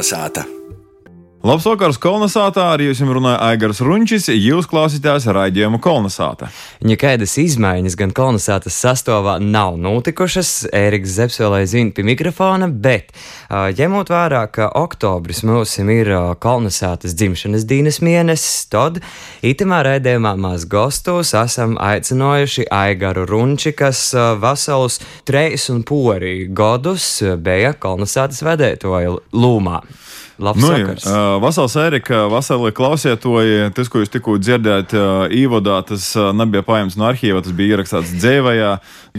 Kolnesāta! Labs vakars, kolonizātā! Ar jums runāja Aigars Runčis. Jūs klausītājs raidījumu kolonizāta. Nekādas izmaiņas gan kolonizācijas sastāvā nav notikušas. Ēriks Zepselē zina pie mikrofona, bet ņemot vērā, ka oktobris mums ir kolonizācijas dzimšanas dienas mēnesis, tad itamā raidījumā mēs gastos esam aicinājuši Aigaru Runči, kas veselus treis un pori godus bija kolonizācijas vedētoja lūmā. Labs nu, vakars. uh, Vasals Erika, vasarī klausietoji, tas, ko jūs tikko dzirdējāt īvodā, tas nebija paņemts no arhīva, tas bija ierakstīts dzēvajā.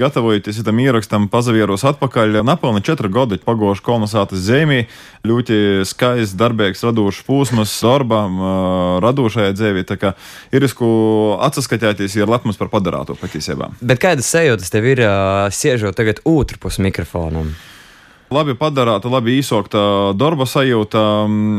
Gatavojoties tam ierakstam, pazavieros atpakaļ. Napelni četri gadi pagošu kolonizācijas zemī, ļoti skaists, darbīgs, radošs pūsmas, darbam, uh, radošajā dzēvī. Tā kā ir izku atsaskatīties, ir lepns par padarāto patiesībā. Bet kādas sajūtas tev ir siežot tagad otru pusi mikrofonam? Labi padarāta, labi īsokta darba sajūta.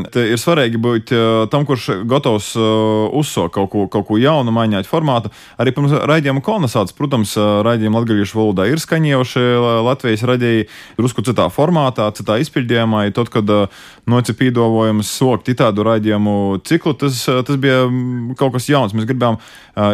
Te ir svarīgi būt tam, kurš gatavs uzsākt kaut ko, kaut ko jaunu, mainīt formātu. Arī pirms raidījuma kolonizācijas, protams, raidījuma latviešu valodā ir skaņojuši Latvijas radīji drusku citā formātā, citā izpildījumā. Tad, kad nocipīdojums sokt tādu raidījumu ciklu, tas, tas bija kaut kas jauns. Mēs gribējām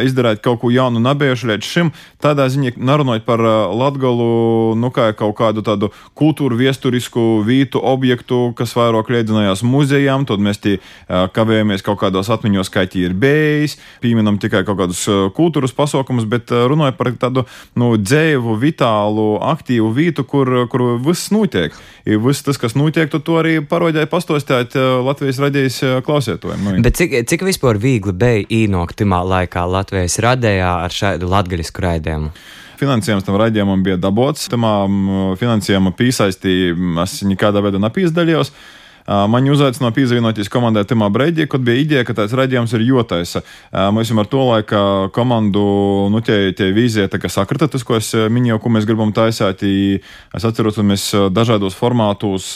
izdarīt kaut ko jaunu, nebiešu līdz šim. Tādā ziņā, nerunājot par Latgalu, nu kā kaut kādu tādu kultūru vietu vēsturisku vītu objektu, kas vairāk liedzinājās muzejām, tad mēs tī kavējamies kaut kādos atmiņos, kā tie ir bijis, pieminam tikai kaut kādus kultūras pasaukumus, bet runāju par tādu nu, dzēvu, vitālu, aktīvu vītu, kur, kur viss notiek. Ir viss tas, kas notiek, to arī parodēja pastostāt Latvijas radijas klausētojiem. Nu. Bet cik, cik vispār viegli bija īnokt timā laikā Latvijas radējā ar šādu latgaļisku raidījumu? Finansējums tam raidījumam bija dabots. Tamā finansējuma piesaistī es nekādā veidā nepīzdalījos. Man uzaicināja pievienoties komandai Timā Breidī, kad bija ideja, ka tāds raidījums ir jotaisa. Mēs jau ar to laiku komandu, nu, tie, tie vīzija, sakrita tas, ko es minēju, ko mēs gribam taisīt. Es atceros, ka mēs dažādos formātos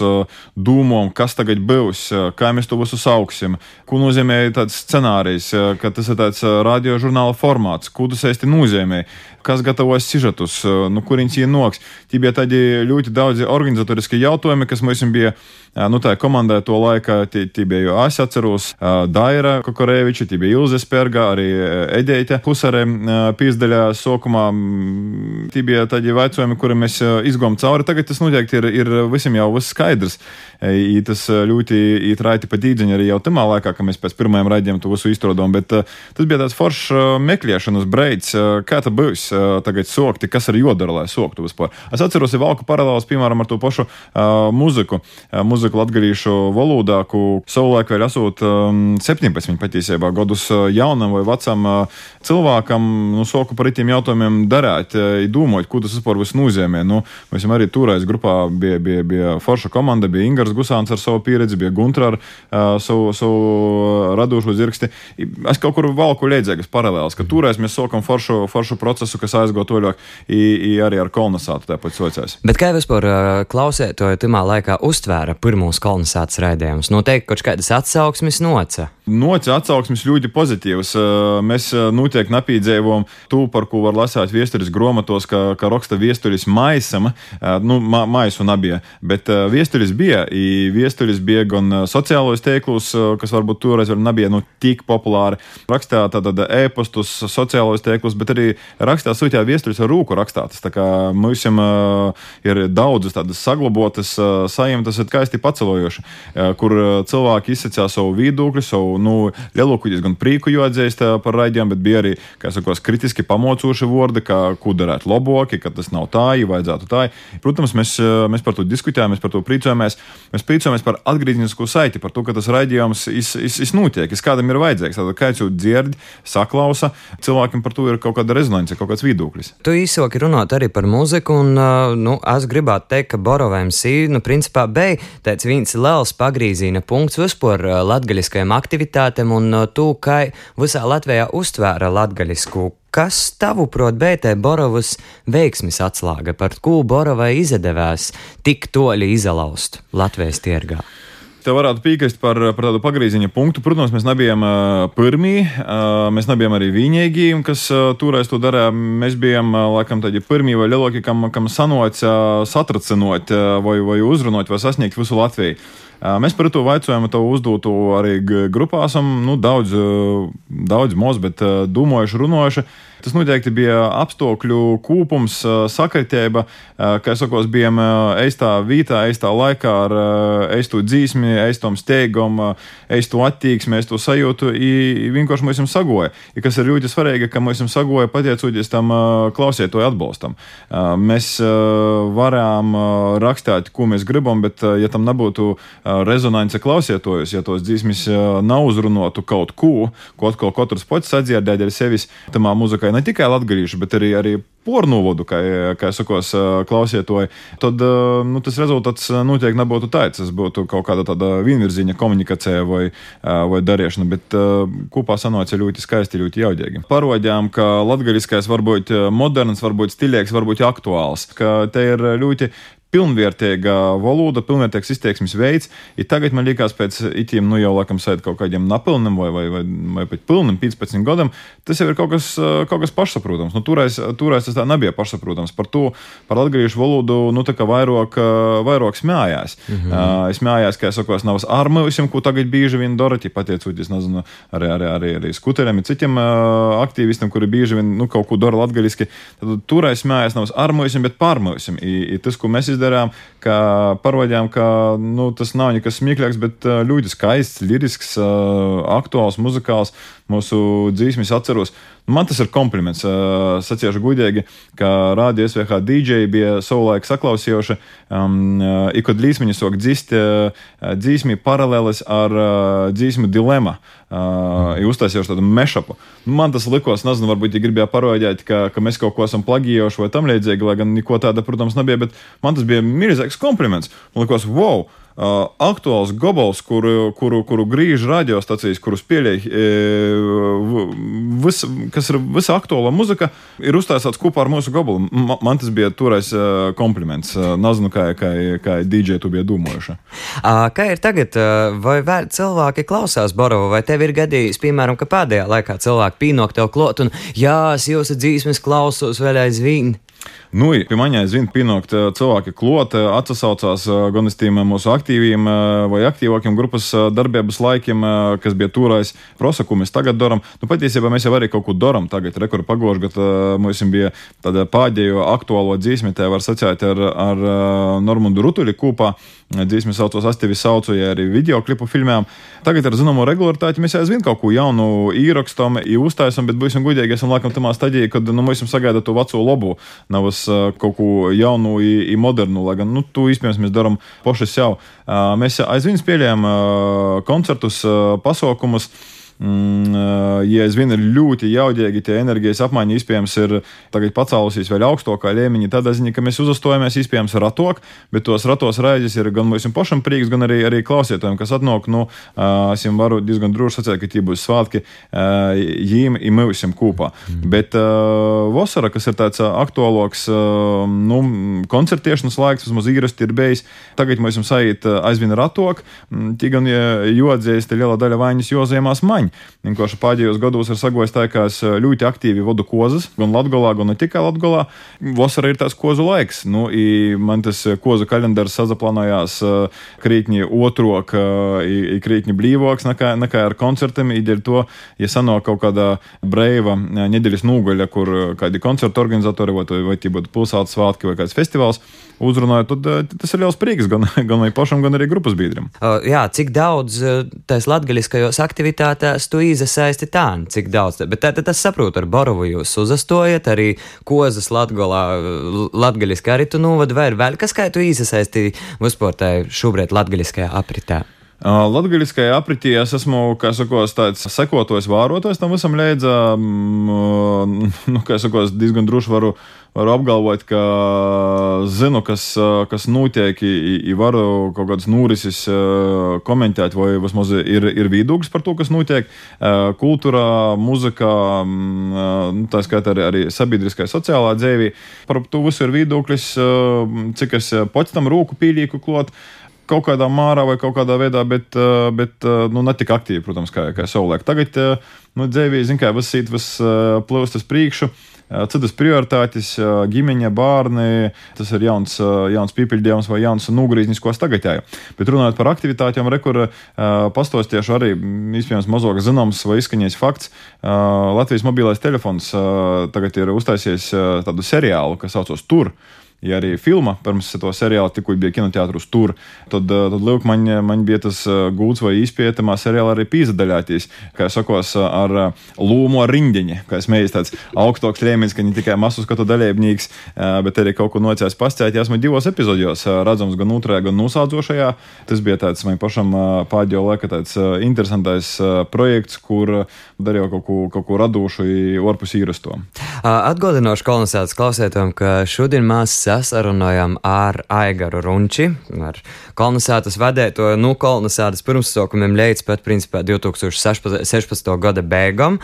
dūmojam, kas tagad būs, kā mēs to visu sauksim, ko nozīmē tāds scenārijs, ka tas ir tāds radiožurnāla formāts, ko tas īsti nozīmē kas gatavojas sižetus, nu, kurienes ienāks. Tie bija tādi ļoti daudzi organizatoriski jautājumi, kas mums bija. Nu, tā komandai to laikā tie, tie bija es atceros Daira Kokoreviča, tie bija Ilze Sperga, arī Edeita Husare pīzdaļā sokumā. Tie bija tādi jautājumi, kuri mēs izgojām cauri. Tagad tas noteikti ir, ir visiem jau viss skaidrs. I tas ļoti ītraiti pa dīdziņu arī jau tamā laikā, kad mēs pēc pirmajiem raidījumiem to visu izstrādājām, bet tas bija tāds foršs meklēšanas breids, kā tas būs tagad sokti, kas ir jodara, lai soktu vispār. Es atceros, ja valku paralēlus, piemēram, ar to pašu uh, muziku, uh, muziku latgarīšu valodā, ku savulaik vēl esot um, 17 patiesībā gadus jaunam vai vecam uh, cilvēkam, nu, soku par itiem jautājumiem darēt, uh, domāt, ko tas vispār viss nozīmē. Nu, mēs arī toreiz grupā bija, bija, bija forša komanda, bija Ingars Gusāns ar savu pieredzi, bija Guntra ar uh, savu, savu radošo zirgsti. Es kaut kur valku līdzīgas paralēlas, ka toreiz mēs sokam foršu, foršu procesu, kas aizgo toļāk, arī ar kolonizātu tāpat sociāls. Bet kā vispār klausētoju timā laikā uztvēra pirmos kolonizācijas raidījumus? Noteikti kaut kādas atsauksmes noca. Noca atsauksmes ļoti pozitīvas. Mēs noteikti napīdzējām to, par ko var lasīt viesturis grāmatos, ka, ka raksta viesturis maisama, nu, ma, maisu nebija, bet viesturis bija. Viesturis bija gan sociālos tēklus, kas varbūt toreiz vēl nebija nu, tik populāri. Rakstā tātad e-pastus, sociālos tēklus, bet arī rakstā sūtīja viesturis ar rūku rakstātas. Tā kā mums ir daudzas tādas saglabotas ir skaisti pacelojoši, kur cilvēki izsacīja savu viedokli, savu nu, lielāko diezgan prieku jāatzīst par raidījumu, bet bija arī, kā sakos, kritiski pamocoši vārdi, kā ko darīt labāk, ka tas nav tā, ja vajadzētu tā. Protams, mēs, mēs par to diskutējām, mēs par to priecājamies. Mēs priecājamies par atgrieznisko saiti, par to, ka tas raidījums iznotiek, is, is kādam ir vajadzīgs. Tad, kā jau dzird, saklausa, cilvēkiem par to ir kaut kāda rezonance, kaut kāds viedoklis. Tu īsāki runāt arī par muziku, un nu, es gribētu teikt, ka Borovēm sī, nu, principā, bija tāds viens liels pagrīzīna punkts vispār latgaļiskajam aktivitātēm un to, kā visā Latvijā uztvēra latgaļisku. Kas tavuprāt, BT Borovas veiksmis atslēga, par ko Borovai izdevās tik toļi izlaust Latvijas tirgā? Te varētu piekrist par, par tādu pagrieziena punktu. Protams, mēs nebijām uh, pirmie, uh, mēs nebijām arī vienīgie, kas uh, toreiz to darīja. Mēs bijām uh, laikam tādi pirmie vai lielākie, kam, kam sanots uh, satracinot uh, vai, vai uzrunāt vai sasniegt visu Latviju. Mēs par to jautājumu to uzdotu arī grupā. Esam nu, daudz, daudz moz, bet domājuši, runājuši. Tas noteikti bija apstākļu kūpums, sakritība, kā saku, bijām eistā vītā, eistā laikā ar eistu dzīsmi, eistom steigom, eistu attieksmi, eistu sajūtu. Vienkārši mums sagoja. I, kas ir ļoti svarīgi, ka mums sagoja pateicoties tam klausītāju atbalstam. Mēs varam rakstīt, ko mēs gribam, bet ja tam nebūtu rezonance klausītājus, ja tos dzīsmis nav uzrunātu kaut ko, ko atkal katrs pats sadzirdēt ar sevis, tamā muzikai ne tikai latgadījuši, bet arī, arī pornovodu, kā, kā sakos, klausietoju, tad nu, tas rezultāts noteikti nebūtu tāds. Tas būtu kaut kāda tāda vienvirziņa komunikācija vai, vai darīšana, bet kopā sanāca ļoti skaisti, ļoti jaudīgi. Parodījām, ka latgadīskais var būt moderns, varbūt stilīgs, varbūt aktuāls, ka te ir ļoti pilnvērtīga valoda, pilnvērtīgs izteiksmes veids. Ja tagad man liekas, pēc itiem, nu jau laikam sēž kaut kādiem napilniem vai, vai, vai, vai pat pilniem 15 gadiem, tas jau ir kaut kas, kaut kas pašsaprotams. Nu, toreiz, toreiz tas tā nebija pašsaprotams. Par to, par latviešu valodu, nu tā kā vairāk, vairāk smējās. Mm -hmm. uh, es smējās, ka es saku, es nav armējusim, ko tagad bieži vien dara, pateicoties, nezinu, arī, arī, arī, arī skuteriem, citiem uh, aktīvistiem, kuri bieži vien nu, kaut ko dara latgaļiski. Tad toreiz smējās, nav armējusim, bet i tas, ko mēs izdarām, izdarām, ka parodījām, ka nu, tas nav nekas smieklīgs, bet ļoti skaists, lirisks, aktuāls, muzikāls mūsu dzīsmis atceros. Man tas ir kompliments. Sacīšu gudīgi, ka Rādio SVH DJ bija savulaik saklausījoša, um, ikot līsmiņu sok dzist dzīsmi paralēlis ar dzīsmu dilema. Uh, uztaisījuši tādu mešapu. Man tas likās, nezinu, varbūt viņi gribēja parodēt, ka, ka mēs kaut ko esam plagījuši vai tam līdzīgi, lai gan neko tāda, protams, nebija, bet man tas bija milzīgs kompliments. Man likās, wow! Uh, aktuāls gabals, kuru, kuru, kuru griež radiostacijas, kurus pieļauj, e, vis, kas ir visa aktuālā muzika, ir uztaisīts kopā ar mūsu gabalu. M man tas bija toreiz uh, kompliments. Uh, Nezinu, kā, kā, kā DJ tu biji domājuši. Kā ir tagad? Vai cilvēki klausās Borovu, vai tev ir gadījis, piemēram, ka pēdējā laikā cilvēki pīnok tev klot un jā, es jūsu dzīsmes klausos vēl aizvien? Nu, pie maņai zina, pienākt cilvēki kloti, atsaucās gan uz tiem mūsu aktīviem vai aktīvākiem grupas darbības laikiem, kas bija tūrais prosa, ko mēs tagad darām. Nu, patiesībā mēs jau arī kaut ko darām tagad, rekordu pagošu, kad mums bija tāda pēdējo aktuālo dzīsmi, tā var sacēt ar, ar Normundu Rutuļu kopā. Dzīsmi saucos Astivi saucu, ja arī video klipu filmām. Tagad ar zināmo regularitāti mēs aizvien kaut ko jaunu ierakstam, uztaisam, bet būsim gudīgi, esam laikam tamā stadijā, kad nu, mēs sagaidām to veco labu. Nav kaut ko jaunu, i, modernu, lai gan nu, to iespējams mēs darām paši sev. Mēs aizvien spēlējam koncertus, pasaukumus. Mm, ja vienu ir ļoti jaudīgi, tie enerģijas apmaiņa iespējams ir tagad pacēlusies vēl augstākā līmeņa. Tādā ziņā, ka mēs uzastojamies iespējams ratok, bet tos ratos raidījis ir gan mums pašam prieks, gan arī, arī klausītājiem, kas atnāk. Nu, es jums varu diezgan droši sacīt, ka tie būs svētki jīm un mūsim kopā. Mm. Bet vasara, kas ir tāds aktuālāks nu, koncertēšanas laiks, vismaz īrasti ir bijis, tagad mums aiziet aizvien ratok, tie gan jodzējas, te liela daļa vainas jozējumās maņa. Vienkārši pēdējos gados ir sagojis tā, ka es eh, ļoti aktīvi vadu kozas, gan Latvijā, gan ne tikai Latvijā. Vasarā ir tās kozu laiks. Nu, man tas eh, kozu kalendārs sazaplānojās eh, krītņi otrok, krītņi blīvoks, nekā, nekā ar koncertiem. Ideja to, ja sanāk kaut kāda brīva nedēļas nūgaļa, kur kādi koncertu organizatori vai, vai tie būtu pilsētas svētki vai kāds festivāls uzrunāja, tad tas ir liels prieks gan, gan pašam, gan arī grupas biedriem. Uh, jā, cik daudz tais latgaļiskajos aktivitātēs tu izsaisti tā, cik daudz. Bet tad es saprotu, ar Borovu jūs uzastojat, arī kozas latgolā, latgaļiski arī tu novadi, vai ir vēl kas, kā tu izsaisti uzsportē šobrīd latgaļiskajā apritē? Latvijasiskajā apritī es esmu, kā sakos, tāds sekotājs, vārotājs tam visam līdzi. Nu, kā sakos, diezgan droši varu, varu apgalvot, ka zinu, kas, kas notiek, i varu kaut kādas norises komentēt, vai vismaz ir, ir viedoklis par to, kas notiek. Kultūrā, muzikā, nu, tā skaitā arī, arī sabiedriskā, sociālā dzīvē. Par to visu ir viedoklis, cik es pats tam roku pīlīku klāt kaut kādā mārā vai kaut kādā veidā, bet, bet nu, ne tik aktīvi, protams, kā, kā savulaik. Tagad nu, dzīvē, zin, kā viss īt, viss plūst uz priekšu. Citas prioritātes, ģimeņa, bērni, tas ir jauns, jauns pīpiļdievs vai jauns nogrīznis, ko es tagad jāju. Bet runājot par aktivitātēm, rekur pastos tieši arī, iespējams, mazāk zināms vai izskaņējis fakts, Latvijas mobilais telefons tagad ir uztaisījis tādu seriālu, kas saucas Tur ja arī filma pirms to seriāla tikko bija kinoteātros tur, tad, eh, tad lūk, man, man bija tas eh, gūts vai izpētamā seriāla arī pīzdaļātīs, kā sakos, ar eh, lūmo rindiņi, kā es mēģināju tāds augstāks līmenis, ka ne tikai masu skatu dalībnieks, bet arī kaut ko nocēs pastāstīt. Esmu divos epizodijos redzams gan otrajā, gan nosādzošajā. Tas bija tāds man pašam pēdējo laika tāds interesantais projekts, kur darīju kaut ko, kaut ko radošu, orpus īrasto. Atgādināšu kolonizācijas klausētājiem, ka šodien mēs sasarunājām ar Aigaru Runči, ar kolonizācijas vadēto no kolonizācijas pirmsākumiem līdz pat principā 2016. gada beigām.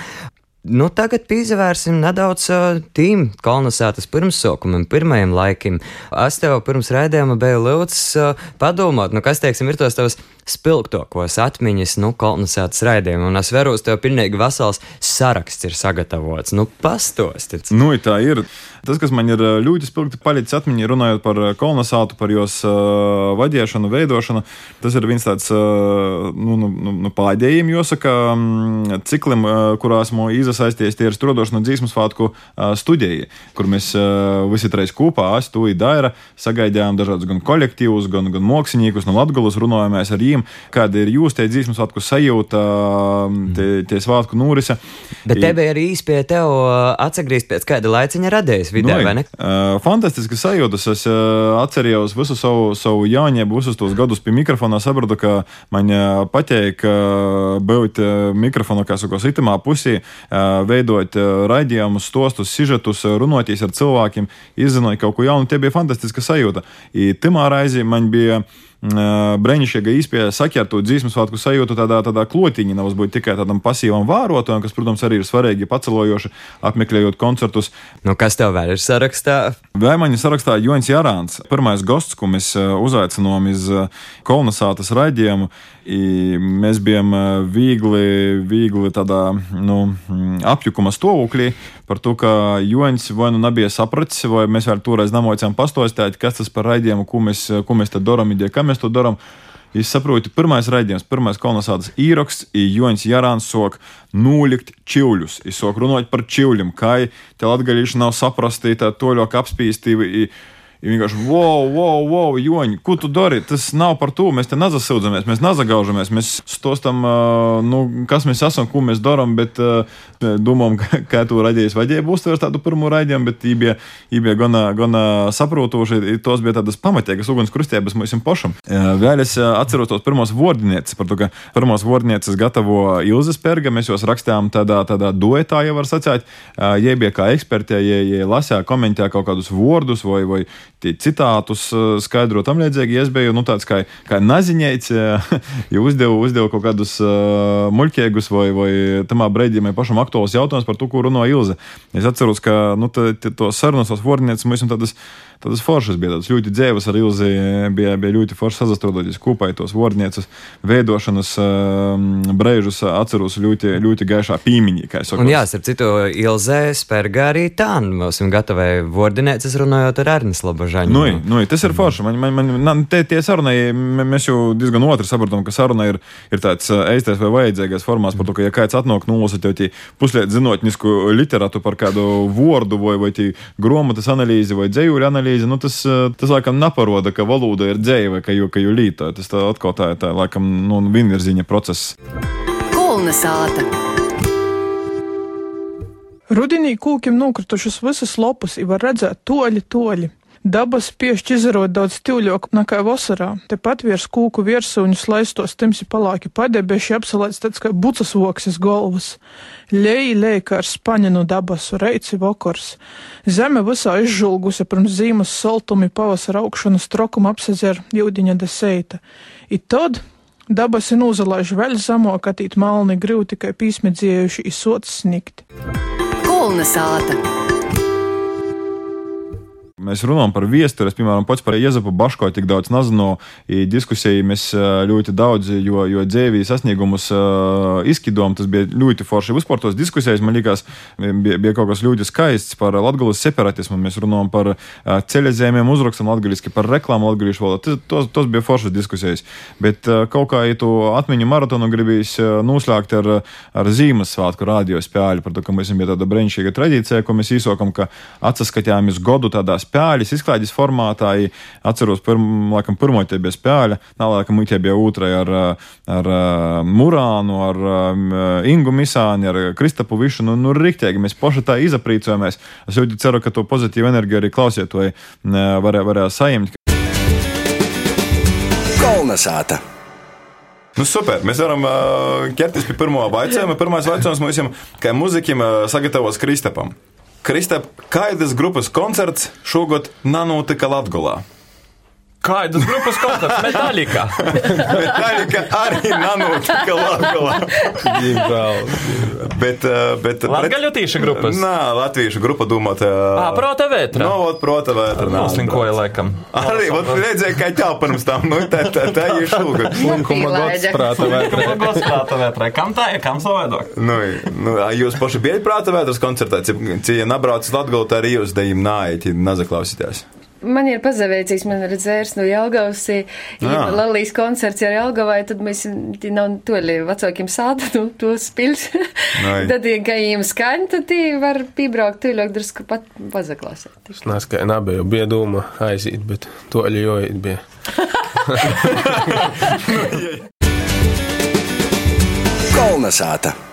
Nu, tagad pievērsim nedaudz uh, tīm kolonizētas pirmsākumam, pirmajam laikam. Es tev pirms raidījuma biju lūdzis uh, padomāt, nu, kas, teiksim, ir tos tavs spilgtākos atmiņas, nu, kolonizētas raidījumam. Un es veru tev pilnīgi vesels saraksts ir sagatavots. Nu, pastāstiet. Nu, tā ir. Tas, kas man ir ļoti spilgti palicis atmiņā, runājot par kolonizātu, par jos uh, vadīšanu, veidošanu, tas ir viens tāds uh, nu, nu, nu, nu pādējiem, jāsaka, ciklim, uh, kurā esmu iesaistījies tie ir strodošana dzīsmu svētku uh, studijai, kur mēs visi trīs kopā, es, tu, Daira, sagaidījām dažādus gan kolektīvus, gan, gan māksliniekus no Latgulas, runājāmies ar viņiem, kāda ir jūs tie dzīsmu svētku sajūta, tie, tie svētku nūrise. Bet te bija arī pie tev atsagrīzt pēc kāda laiciņa Latvijas vidē, nu, vai ne? Fantastiski sajūtas. Es atcerējos visu savu, savu jāņēmu, visus tos gadus pie mikrofona. Sapratu, ka man patīk būt mikrofona, kā saka, itamā pusī, uh, veidot raidījumus, stostus, sižetus, runāties ar cilvēkiem, izzinot kaut ko jaunu. Tie bija fantastiska sajūta. I timā raizī man bija brīnišķīga izpēja saķertu dzīsmu svētku sajūtu tādā, tādā klotiņā, nevis būt tikai tādam pasīvam vārotājam, kas, protams, arī ir svarīgi pacelojoši, apmeklējot koncertus. Nu, kas tev vēl ir sarakstā? Vēl man ir sarakstā Joņs Jārāns, pirmais gosts, ko mēs uzaicinājām iz kolonizācijas raidījumu. Mēs bijām viegli, viegli tādā nu, apjukuma stāvoklī par to, ka Joņs vai nu nebija sapratis, vai mēs vēl toreiz nemocījām pastostāt, kas tas par raidījumu, ko mēs, ko mēs te darām, ideja, kā mēs to darām. Es saprotu, pirmais raidījums, pirmais kolonizācijas īraksts, Joņs Jārāns sok nolikt čivļus. Es soku runāt par čivļiem, kā te latgaļīši nav saprasti, tā toļok apspīstīvi. Ir vienkārši, wow, wow, wow, joņi, ko tu dari? Tas nav par to. Mēs te nezasildzamies, mēs nezagaužamies, mēs stostam, nu, kas mēs esam, ko mēs darām, bet domājam, kā to raidījis vajadzēja uztvert tādu pirmo raidījumu, bet viņi bija, bija gana, gana saprotoši. Tos bija tādas pamatīgas ugunskrustības mums pašam. Vēl es atceros tos pirmos vārdinieces, par to, ka pirmos vārdinieces gatavo Ilzas Perga, mēs jos rakstījām tādā, tādā duetā, ja var sacīt. Jie bija kā eksperti, ja, ja lasīja, komentēja kaut kādus vārdus vai, vai citātus eh, skaidrot tam līdzīgi. Es biju nu, tāds kā, kā naziņēts, ja uzdevu, uzdevu kaut kādus uh, muļķīgus vai, vai tamā brīdī man pašam aktuāls jautājums par to, ko runāja Ilze. Es atceros, ka nu, to sarunas, tos vornieces mēs esam tādas tādas foršas bija, tādas ļoti dzīves ar Ilzi, bija, bija ļoti forši sazastrodoties kopā tos vārdnieces veidošanas um, brēžus atceros ļoti, ļoti gaišā pīmiņā, kā es saku. Un jā, starp citu, Ilze Sperga arī tā, mums gatavēja vārdnieces runājot ar Ernest Labažaņu. Nu, nu, tas ir forši, man, man, man, man te, tie sarunai, mēs jau diezgan otri saprotam, ka saruna ir, ir tāds eistais vai vajadzīgais formās par to, ka ja kāds atnāk nolasīt jau tie pusliet zinotnisku literatu par kādu vārdu vai, vai grāmatas analīzi vai dzējuļu analīzi, analīze, nu, tas, eh, tas laikam neparoda, ka valoda ir dzēja vai ka jau, ka jau līta. Tas tā atkal tā ir tā, laikam, nu, vienvirziņa process. Kulna sāta. Rudenī kūkiem nokritušas visas lopas, ir var redzēt toļi, toļi. Dabas piešķi izrod daudz tīvļok nekā vasarā. Tepat virs kūku virsūņu slaistos timsi palāki padebeši apsalēts tāds kā bucas voksis galvas. Lej, lej, kā ar spaņinu dabasu, reici vokors. Zeme visā izžulgusi pirms zīmes saltumi pavasara augšanu strokumu apsezer jūdiņa deseita. I tad dabasi nūzalaiž vēl zamok atīt malni grīv tikai pīsmedzējuši izsots snikt. Kulna sāta. Mēs runājam par viesturi, piemēram, pats par Iezapu Baško tik daudz nezinu. Diskusija mēs ļoti daudz, jo, jo dzēvī sasniegumus uh, izskidom. Tas bija ļoti forši. Vispār tos diskusijas man likās, bija, bija kaut kas ļoti skaists par latgulas separatismu. Mēs runājam par uh, ceļazēmiem uzrakstam latguliski, par reklāmu latgulišu valodu. Tos, tos bija foršas diskusijas. Bet uh, kaut kā, ja tu atmiņu maratonu gribīs noslēgt ar, ar Zīmessvētku radio spēli, par to, ka mēs bija tāda brīnišķīga tradīcija, ko mēs īsokam, ka atsaskatījāmies godu tādās spēļas izklaides formātā. Atceros, pirm, laikam, pirmo tie bija spēļa, nākamā tie bija otrā ar, ar Murānu, ar Ingu Misāni, ar Kristapu Višu. Nu, nu riktīgi, mēs paši tā izaprīcojamies. Es ļoti ceru, ka to pozitīvu enerģiju arī klausītāji varēja varē saņemt. Kolnesāta! Nu, super. Mēs varam uh, ķerties pie pirmā jautājuma. Pirmais jautājums mums ir, kā muzikim uh, sagatavos Kristapam. Kristap, kādas grupas koncerts šogad nanotika Latgolā? Kādas grupas koncerts? Metālika. Metālika arī nanotika Latgalā. bet, eh, bet. Latgaļotīša grupas? Nā, latviešu grupa domāt. Ā, prota vētra. No, ot, prota vētra. Noslinkoja laikam. Arī, ot, redzēja, kā ķā pirms tam. Nu, tā, tā, tā ir šulga. Slinkuma gods prāta vētra. Slinkuma gods prāta vētra. Kam tā ir? Kam savādāk? Nu, nu, jūs paši bijat prāta vētras koncertā? Cik, ja nabraucis Latgalu, tā arī jūs dejim nāiet, nazaklausīties. Man ir pazavēcīgs, man ir dzērs no Jelgavas, ja Lalijas koncerts ir Jelgavai, tad mēs nav toļi vecākiem sāda, nu, to spils. tad, ja gājiem skaņ, tad tī var pībraukt toļāk drusku pat pazaklāsēt. Es neskaņ, nebija, bija doma aiziet, bet toļi joīt bija. Kolnesāta!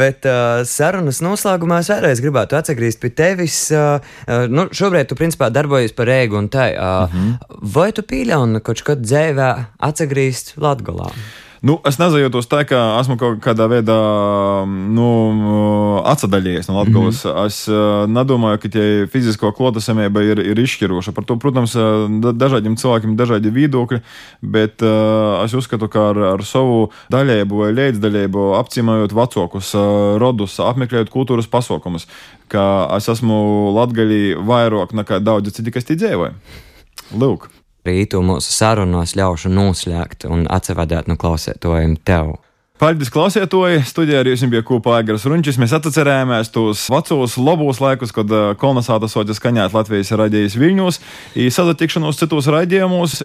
Bet uh, sarunas noslēgumā es vēlreiz gribētu atgriezties pie tevis. Uh, uh, nu, šobrīd tu principā darbojies par ēgu un tai. Uh, mm -hmm. Vai tu pieļauj, ka kaut kad dzīvē atgriezt Latvijā? Nu, es nezajūtos tā, ka esmu kaut kādā veidā nu, atsadalījies no Latvijas. Mm -hmm. Es uh, nedomāju, ka tie fizisko klotasamība ir, ir izšķiroša. Par to, protams, dažādiem cilvēkiem ir dažādi viedokļi, bet uh, es uzskatu, ka ar, ar savu daļēju vai līdzdaļību apciemojot vecākus rodus, apmeklējot kultūras pasaukumus, ka es esmu latgaļī vairāk nekā daudzi citi, kas tie dzīvoja. Lūk! Rītu mūsu sarunos ļaušu noslēgt un atsevadēt no klausētojiem tev. Paldies, klausētoji! Studijā arī jums bija kopā Aigars Runčis. Mēs atcerējāmies tos vecos, labos laikus, kad uh, kolonizāta soļa skaņāt Latvijas raidījis Viļņos, īsazatikšanos citos raidījumos.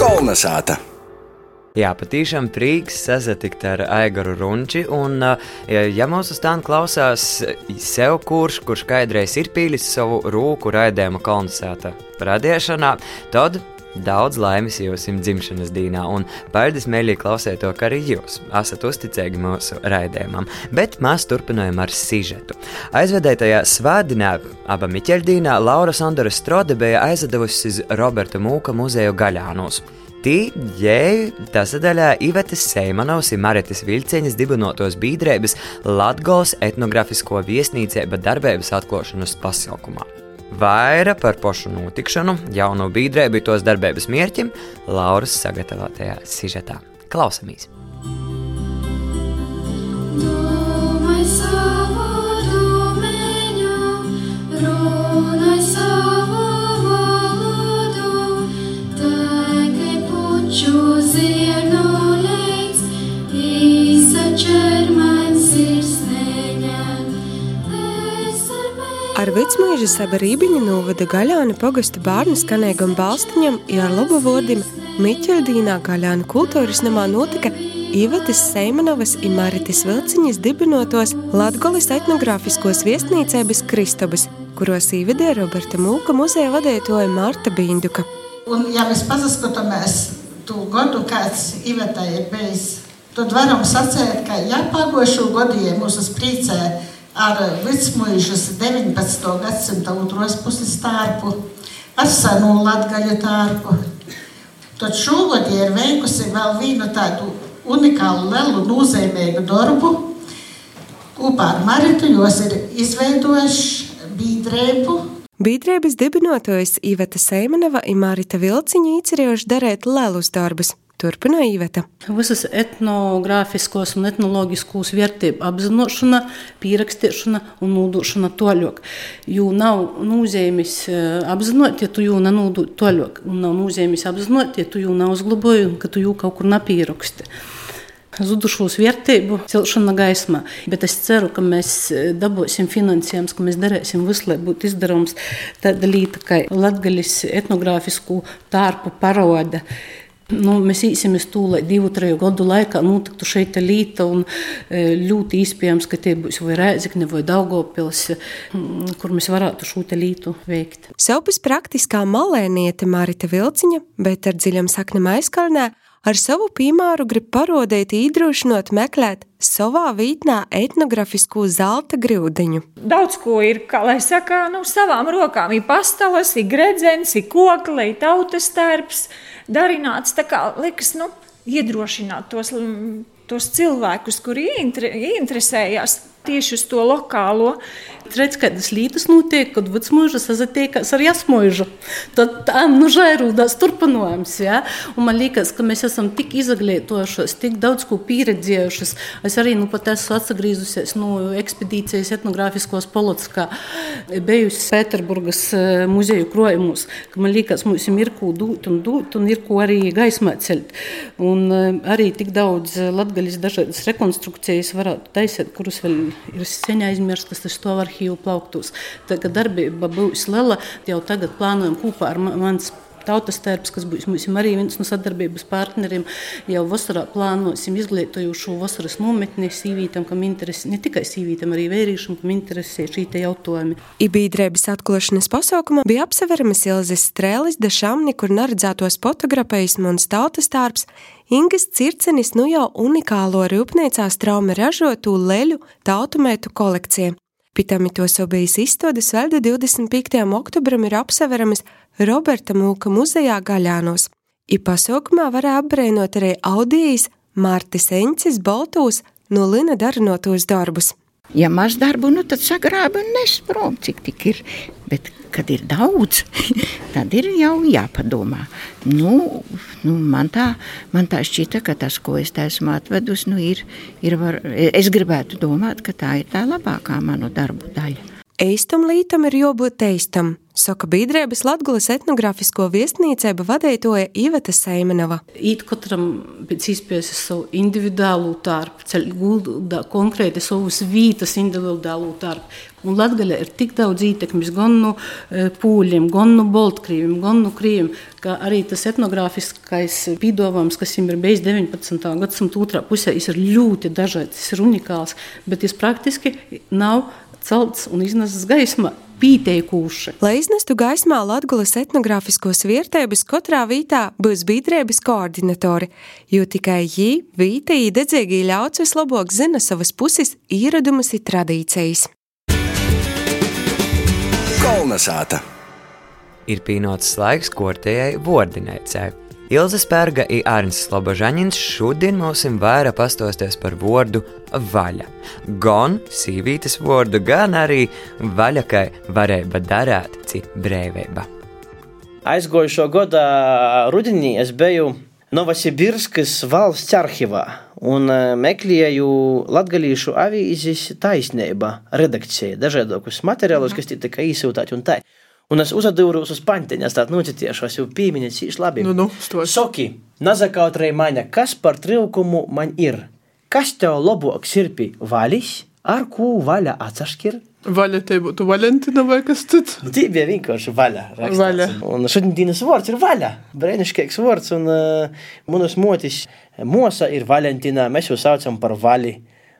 Kolonizāta! Jā, patīšām prieks sazatikt ar Aigaru Runči, un ja mūsu stānu klausās sev kurš, kurš kādreiz ir pīlis savu rūku raidējumu kolonizēta radīšanā, tad Daudz laimes jūsu dzimšanas dienā, un paldies, mēļi, klausiet to, ka arī jūs esat uzticīgi mūsu raidījumam. Bet mēs turpinājam ar sižetu. Aizvedētajā svētdienā, abā Miķeļdīnā, Laura Sandora Strode bija aizdevusi uz Roberta Mūka muzeju Gaļānos. Tī, jēj, tā sadaļā Ivetes Seimanovs ir Maritas Vilcieņas dibinotos bīdrēbas Latgols etnografisko viesnīcēba darbības atklāšanas pasaukumā. Vaira par pošu notikšanu, jauno bīdrēbu tos darbības mērķim Lauras sagatavotajā sižetā. Klausamies! Ar Vicmūža sabarībiņu novada Gaļāna pogasta bārnu skanēgam balstiņam ar labu vodim Miķeldīnā Gaļāna kultūras namā notika Ivetes Seimanovas un Maritas Vilciņas dibinotos Latgolis etnogrāfiskos viesnīcēbas Kristobas, kuros īvedē Roberta Mūka muzeja vadētoja Marta Binduka. Un, ja mēs paskatāmies to gadu, kāds Ivetai ir bijis, tad varam sacēt, ka ja pagošu gadu, ja mūsu priecē ar Vitsmuižas 19. gadsimta otros puses tārpu, ar senu latgaļu tārpu. Tad šogad ir veikusi vēl vienu tādu unikālu, lielu, nozīmīgu darbu. Kopā ar Maritu jos ir izveidojuši bīdrēbu. Bīdrēbas dibinotojas Iveta Seimanova un Marita Vilciņa īcerējuši darēt lielus darbus. turpina Īveta. Visas etnogrāfiskos un etnoloģiskos vērtību apzināšana, pierakstīšana un nodošana toļok. Jo nav nozīmes eh, apzināt, ja tu jau nenodod toļok, un nav nozīmes apzināt, ja tu jau nav uzglaboji un ka tu jau kaut kur nepieraksti zudušos vērtību celšana gaismā. Bet es ceru, ka mēs e, dabūsim finansējumus, ka mēs darīsim visu, lai būtu izdarāms tāda lieta, kā latgaļas etnogrāfisku tārpu paroda. Nu, mēs īsim uz to, lai divu, triju gadu laikā notiktu šeit līta, e, ļoti iespējams, ka tie būs vai Rēzekne vai Daugopils, kur mēs varētu šo lītu veikt. Saupes praktiskā malēniete Marita Vilciņa, bet ar dziļam saknam aizkalnē, ar savu piemēru grib parodēt, iedrošinot meklēt savā vītnē etnogrāfisku zelta grūdiņu. Daudz ko ir, kā lai saka, nu, savām rokām. Ir pastalas, ir gredzens, ir kokli, ir tautas tērps, darināts. Tā kā likas, nu, iedrošināt tos, tos cilvēkus, kuri interesējas tieši uz to lokālo Redz, kādas lietas notiek, kad vecmūža sazatiekas ar jasmūžu. Tad tā, nu, žērūdās turpinājums, ja? Un man liekas, ka mēs esam tik izglītojušies, tik daudz ko pieredzējušies. Es arī, nu, pat esmu atsagrīzusies no ekspedīcijas etnogrāfiskos Polotskā, bijusi Pēterburgas eh, muzeju krojumos, man liekas, mums ir ko dot un dot, un ir ko arī gaismā ceļt. Un eh, arī tik daudz latgaļas dažādas rekonstrukcijas varētu taisīt, kurus vēl ir sen aizmirstas, tas to arhīvu plauktos. Kā darbība būs liela, jau tagad plānojam kopā ar mans Tautas tērps, kas būs arī viens no sadarbības partneriem, jau vasarā plānosim izglītojušu vasaras nometni sīvītam, kam interesē, ne tikai sīvītam, arī vērīšam, kam interesē šī te jautājumi. Ibīdrēbas atklāšanas pasaukumā bija apseveramas Ilzes Strēlis, Dešamni, kur neredzētos fotografējismu un tautas tārps, Ingas Circenis nu jau unikālo rūpniecā straumi ražotu leļu tautumētu kolekciju. Pitami to sobijas izstādes vēl 25. oktobram ir apseveramas Roberta Mūka muzejā Gaļānos. I pasaukumā varēja apbrēnot arī audijas Mārtis Eņcis Boltūs no Lina darinotos darbus. Ja maz darbu, nu tad sagrāba un nes prom, cik tik ir. Bet, kad ir daudz, tad ir jau jāpadomā. Nu, nu, man, tā, man tā šķita, ka tas, ko es esmu atvedusi, nu, ir, ir var, es gribētu domāt, ka tā ir tā labākā manu darbu daļa. Eistam lītam ir jābūt teistam, saka Bīdrēbas Latgulas etnogrāfisko viesnīcēba vadītoja Iveta Seimenova. Īt katram pēc iespējas savu individuālu tārpu, ceļ gulda konkrēti savus vītas individuālu tārpu. Un Latgaļa ir tik daudz ietekmes gan no e, pūļiem, gan no boltkrīviem, gan no krīviem, ka arī tas etnogrāfiskais pīdovams, kas viņam ir bijis 19. gadsimta otrā pusē, ir ļoti dažāds, tas ir unikāls, bet tas praktiski nav celts un iznesis gaismā. Lai iznestu gaismā Latvijas etnogrāfiskos vietēbus, katrā vītā būs biedrības koordinatori, jo tikai viņi, vītī, dedzīgi ļauts vislabāk zina savas puses ieradumus un tradīcijas. Kolnesāta! Ir pienācis laiks kortējai vordinēcēji. Ilza Spērga un Arnsts Slobožaņins šodien mums vairā pastosties par vārdu vaļa. Gan sīvītas vārdu, gan arī vaļa, kā varēja darīt cik brīvība. Aizgojušo gada rudenī es biju Novosibirskas valsts arhīvā un e, meklēju latgalīšu avīzes taisnība redakcija, dažādokus materiālus, kas tika īsūtāti un tā. Un es uzadūros uz paņteņas, tādu nocitiešos, jau pīmiņas īši labi. Nu, nu, stos. Soki, nazakautrei maņa, kas par trilkumu man ir? Kas tev labāks ir pie vaļas, ar ko vaļa atsaškir? Vaļa te būtu Valentina vai kas cits? Nu, tī bija vienkārši vaļa. Rakstāts. Vaļa. Un šodien dienas vārds ir vaļa. Brēniškīgs vārds, un uh, manas motis mosa ir Valentina, mēs jau saucam par vaļi.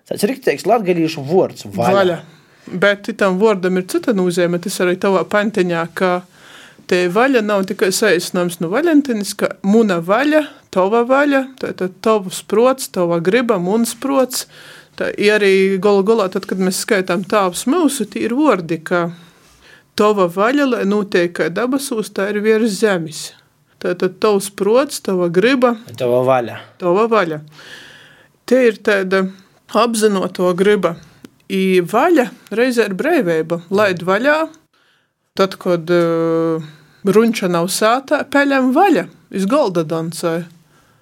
Tas ir riktīgs latgalīšu vārds - vaļa. vaļa. Bet tam vārdam ir cita nozīme. Tas arī tavā pantiņā, ka te vaļa nav tikai saīsinājums no Valentinas, ka muna vaļa, tava vaļa, tātad tavs prots, tava griba, muns prots. Tā arī galu galā, tad, kad mēs skaitām tāvs mūsu, tie ir vārdi, ka tava vaļa, lai notiek kā dabasūs, tā ir virs zemes. Tātad tavs prots, tava griba. Tava vaļa. Tava vaļa. Te ir tāda apzinoto griba. I vaļa reizē ir brīvība. Laid vaļā, tad, kad uh, runča nav sātā, peļam vaļa, iz golda dancē.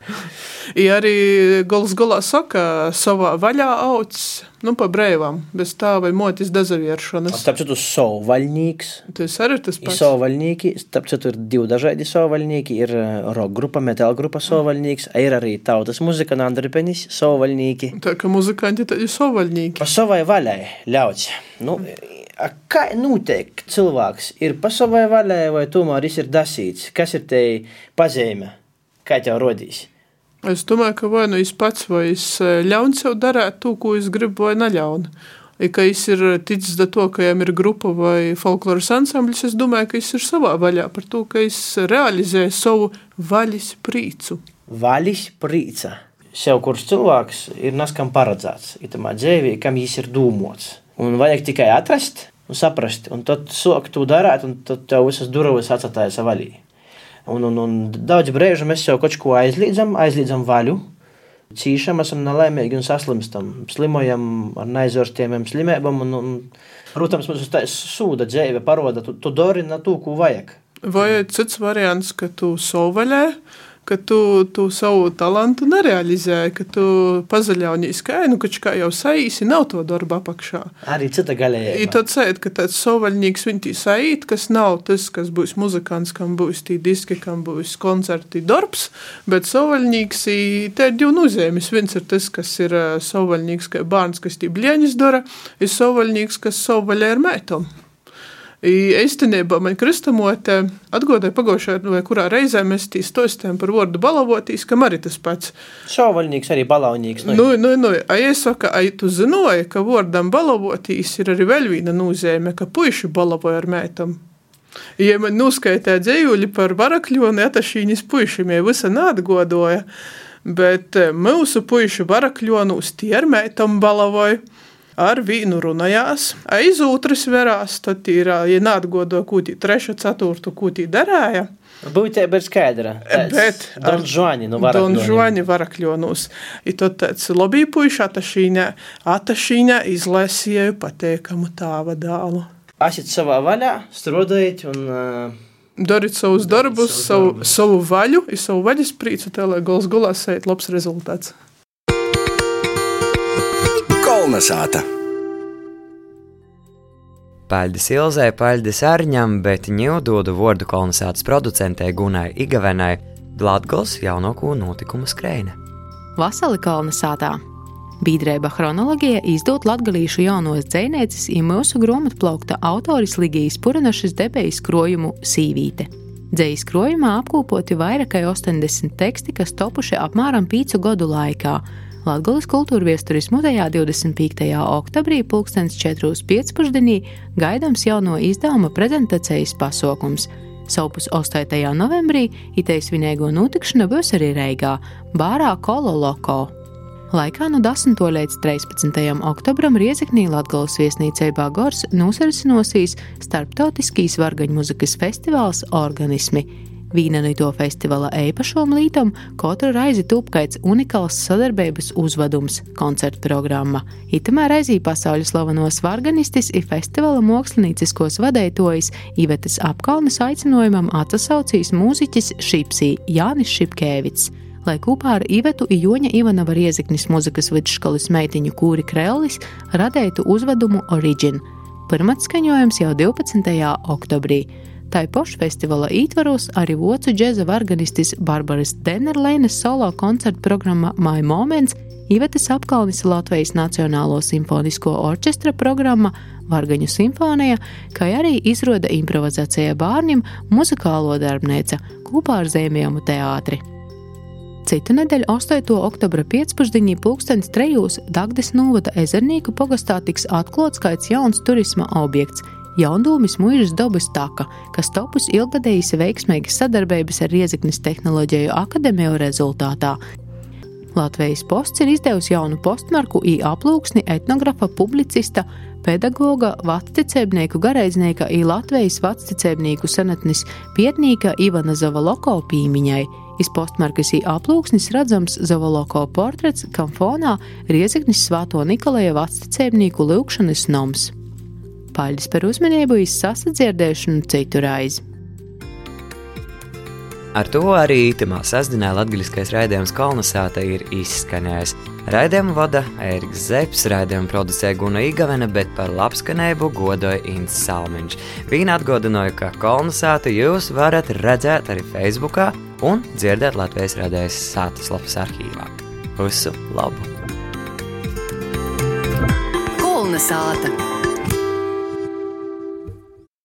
Ja arī Gols Golā saka, savā vaļā augs, nu, pa brīvām, bez tā vai motis dezavieršanas. Starp citu, sovaļnīgs. Tas arī tas pats. Sovaļnīki, starp citu, ir divi dažādi sovaļnīki. Ir rock grupa, metāla grupa sovaļnīgs, ir arī tautas muzika, nandripenis sovaļnīki. Tā kā muzikanti tad ir sovaļnīki. Pa savai vaļai ļauts. Nu, Kā notiek cilvēks ir pa savai vaļai, vai tomēr viņš ir dasīts? Kas ir te pazīme? Kā tev rodīs? Es domāju, ka vai nu es pats, vai es ļauns jau darīt to, ko es gribu, vai neļaunu. Ka viņš ir ticis ar to, ka viņam ir grupa vai folkloras ansamblis, es domāju, ka viņš ir savā vaļā par to, ka viņš realizē savu vaļas prīcu. Vaļas prīca. Sev kurš cilvēks ir naskam paredzēts, itamā dzīvī, kam viņš ir dūmots. Un vajag tikai atrast un saprast, un tad sok to darīt, un tad tev visas durvis atstājas vaļā. Un, un, un daudz brīžu mēs jau kaut ko aizliedzam, aizliedzam vaļu. Cīšam, esam nelaimīgi un saslimstam. Slimojam ar neaizvērstiem slimībām. Un, un, protams, mums tas sūda dzīve paroda, tu, tu dari to, ko vajag. Vai cits variants, ka tu sovaļē, ka tu, tu savu talantu nerealizēji, ka tu pazaļaunies, ka, nu, kā jau saīsi, nav to darba apakšā. Arī cita galēja. Ir tad sēt, ka tāds sovaļnieks viņi saīt, kas nav tas, kas būs muzikants, kam būs tī diski, kam būs koncerti darbs, bet sovaļnieks, te ir divi nozīmes. Viens ir tas, kas ir sovaļnieks, kā bērns, kas tī blieņas dara, ir sovaļnieks, kas sovaļē ar mētom. Īstenībā man kristamote atgādāja pagājušajā vai kurā reizē mēs tīs stostējam par vārdu balavotīs, kam arī tas pats. Šauvaļnīgs arī balavnīgs. Nu, nu, nu, a es saku, ai tu zinoji, ka vārdam balavotīs ir arī vēl viena nozīme, ka puiši balavoja ar mētam. Ja man nuskaitīja dzējuļi par varakļoni, atašīņas puišiem, ja visa neatgodoja, bet eh, mūsu puiši varakļonus tie ar mētam balavoja ar vīnu runājās, aiz otras verās, tad ir, ja neatgodo kūtī treša, ceturtu kūtī darēja. Būtībā ir skaidra. Bet Don Žuani no Varakļonus. Don Žuani Varakļonus. I tad tāds lobī puiši atašīņā, atašīņā izlēsīju pateikamu tāva dālu. Esat savā vaļā, strādājat un... Uh... Dariet savus darbus, savu, darbus. savu vaļu, savu vaļas prīcu, tā lai gols gulās sēt labs rezultāts. Kalnasāta. Paļģis Ilzai, paļģis Arņam, bet ņū dodu vārdu kolonizācijas producentei Gunai Igavenai Latgals jaunāko notikumu skrējne. Vasali kolonizātā. Bīdrēba chronoloģija izdot latgalīšu jaunos dzēnēcis ir mūsu grāmatplaukta autoris Ligijas Puranašas debejas krojumu Sīvīte. Dzējas krojumā apkopoti vairāk kā 80 teksti, kas topuši apmēram 5 gadu laikā, Latvijas kultūra viesturis muzejā 25. oktobrī 2015. gaidāms jauno izdevuma prezentācijas pasākums. Savukārt 8. novembrī itējas svinīgo notikšana būs arī Reigā, Bārā Kolo Loko. Laikā no 10. līdz 13. oktobram Riezeknī Latvijas viesnīcībā Gors nosarisinosīs starptautiskīs vargaņu muzikas festivāls Organismi Vīna no to festivāla īpašom lītam katru reizi tūpkaits unikāls sadarbības uzvedums koncertu programma. Itamā reizī pasaules slavenos varganistis ir festivāla mākslinieciskos vadētojas Ivetes apkalnes aicinājumam atsaucīs mūziķis Šipsī Jānis Šipkēvits lai kopā ar Ivetu Joņa Ivanova Rieziknis muzikas vidusskolas meitiņu kūri Krellis radētu uzvedumu Origin. Pirmats skaņojums jau 12. oktobrī. Tā paša festivāla ietvaros arī vocu džēza organistis Barbaras Denerleinas solo koncertu programma My Moments, Ivetes apkalnis Latvijas Nacionālo simfonisko orķestra programma Vargaņu simfonija, kā arī izrāda improvizācija bērniem muzikālo darbnīca kopā ar Zēmējumu teātri. Citu nedēļu 8. oktobra pēcpusdienī pulkstenis trejos Dagdes novada ezernīku pogastā tiks atklāts kāds jauns turisma objekts Jaundūmis mūžas dabas taka, kas topus ilgadējas veiksmīgas sadarbības ar Rieziknis tehnoloģiju akadēmiju rezultātā. Latvijas posts ir izdevusi jaunu postmarku i aplūksni etnografa, publicista, pedagoga, vecticēbnieku garaidznieka i Latvijas vecticēbnieku senatnis pietnīka Ivana Zavaloko pīmiņai. Iz postmarkas i aplūksnis redzams Zavaloko portrets, kam fonā Rieziknis svāto Nikolaja vecticēbnieku lūkšanas noms. Paļģis par uzmanību izsasa dzirdēšanu citu raizi. Ar to arī itamā sasdienā latviskais raidījums Kalnasāta ir izskanējis. Raidījumu vada Ēriks Zepsi, raidījumu producē Guna Igavena, bet par labskanējumu godoja Inns Salmiņš. Viņa atgādināja, ka Kalnasāta jūs varat redzēt arī Facebookā un dzirdēt Latvijas radējas sātas lapas arhīvā. Visu labu! Kalnasāta!